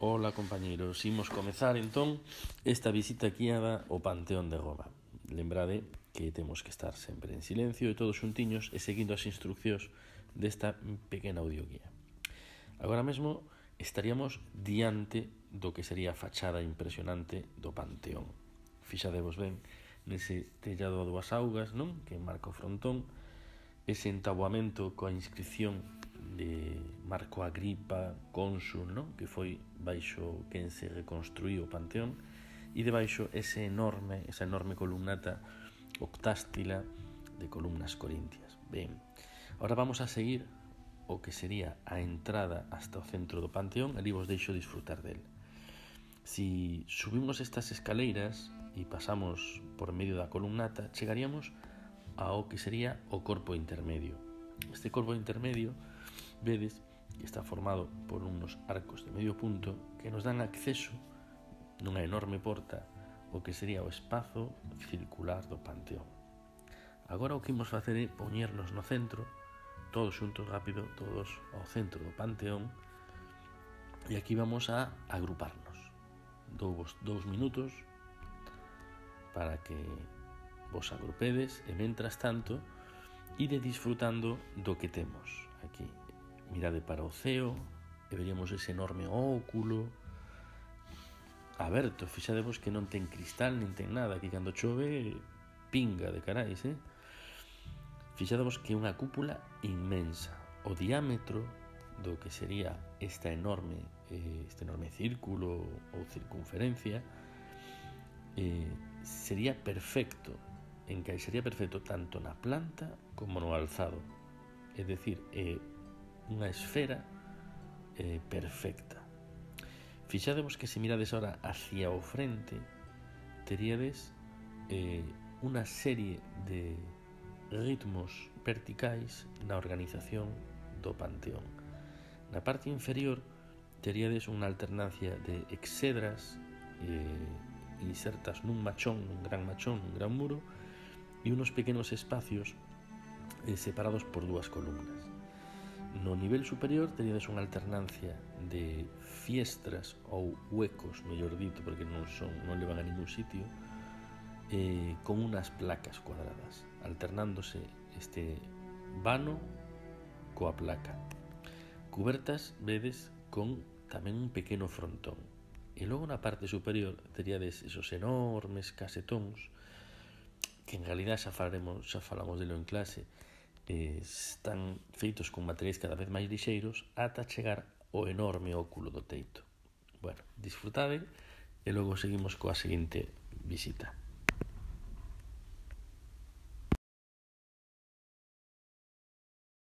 Ola, compañeiros, imos comezar entón esta visita guiada ao Panteón de Roma. Lembrade que temos que estar sempre en silencio e todos xuntiños e seguindo as instruccións desta pequena audioguía. Agora mesmo estaríamos diante do que sería a fachada impresionante do Panteón. Fixadevos ben nese tellado a dúas augas, non? Que marca o frontón, ese entaboamento coa inscripción de Marco Agripa, cónsul, non? que foi baixo quen se reconstruíu o Panteón, e debaixo ese enorme, esa enorme columnata octástila de columnas corintias. Ben, ahora vamos a seguir o que sería a entrada hasta o centro do Panteón, ali vos deixo disfrutar del. Si subimos estas escaleiras e pasamos por medio da columnata, chegaríamos ao que sería o corpo intermedio. Este corpo intermedio Vedes que está formado por unos arcos de medio punto que nos dan acceso nunha enorme porta o que sería o espazo circular do panteón. Agora o que imos facer é poñernos no centro, todos xuntos rápido, todos ao centro do panteón, e aquí vamos a agruparnos. Dou vos dous minutos para que vos agrupedes e mentras tanto ide disfrutando do que temos aquí mirade para o ceo e veríamos ese enorme óculo aberto, fixadevos que non ten cristal nin ten nada, que cando chove pinga de carais, eh? Fixadevos que é unha cúpula inmensa. O diámetro do que sería esta enorme eh, este enorme círculo ou circunferencia eh, sería perfecto encaixaría perfecto tanto na planta como no alzado é decir, eh, unha esfera eh, perfecta. Fixademos que se mirades ahora hacia o frente, teríades eh, unha serie de ritmos verticais na organización do panteón. Na parte inferior teríades unha alternancia de exedras eh, insertas nun machón, nun gran machón, nun gran muro, e unos pequenos espacios eh, separados por dúas columnas. No nivel superior teríades unha alternancia de fiestras ou huecos, mellor dito, porque non son, non levan a ningún sitio, eh, con unas placas cuadradas, alternándose este vano coa placa. Cubertas vedes con tamén un pequeno frontón. E logo na parte superior teríades esos enormes casetóns, que en realidad xa, falaremos, xa falamos delo en clase, eh, están feitos con materiais cada vez máis lixeiros ata chegar ao enorme óculo do teito. Bueno, disfrutade e logo seguimos coa seguinte visita.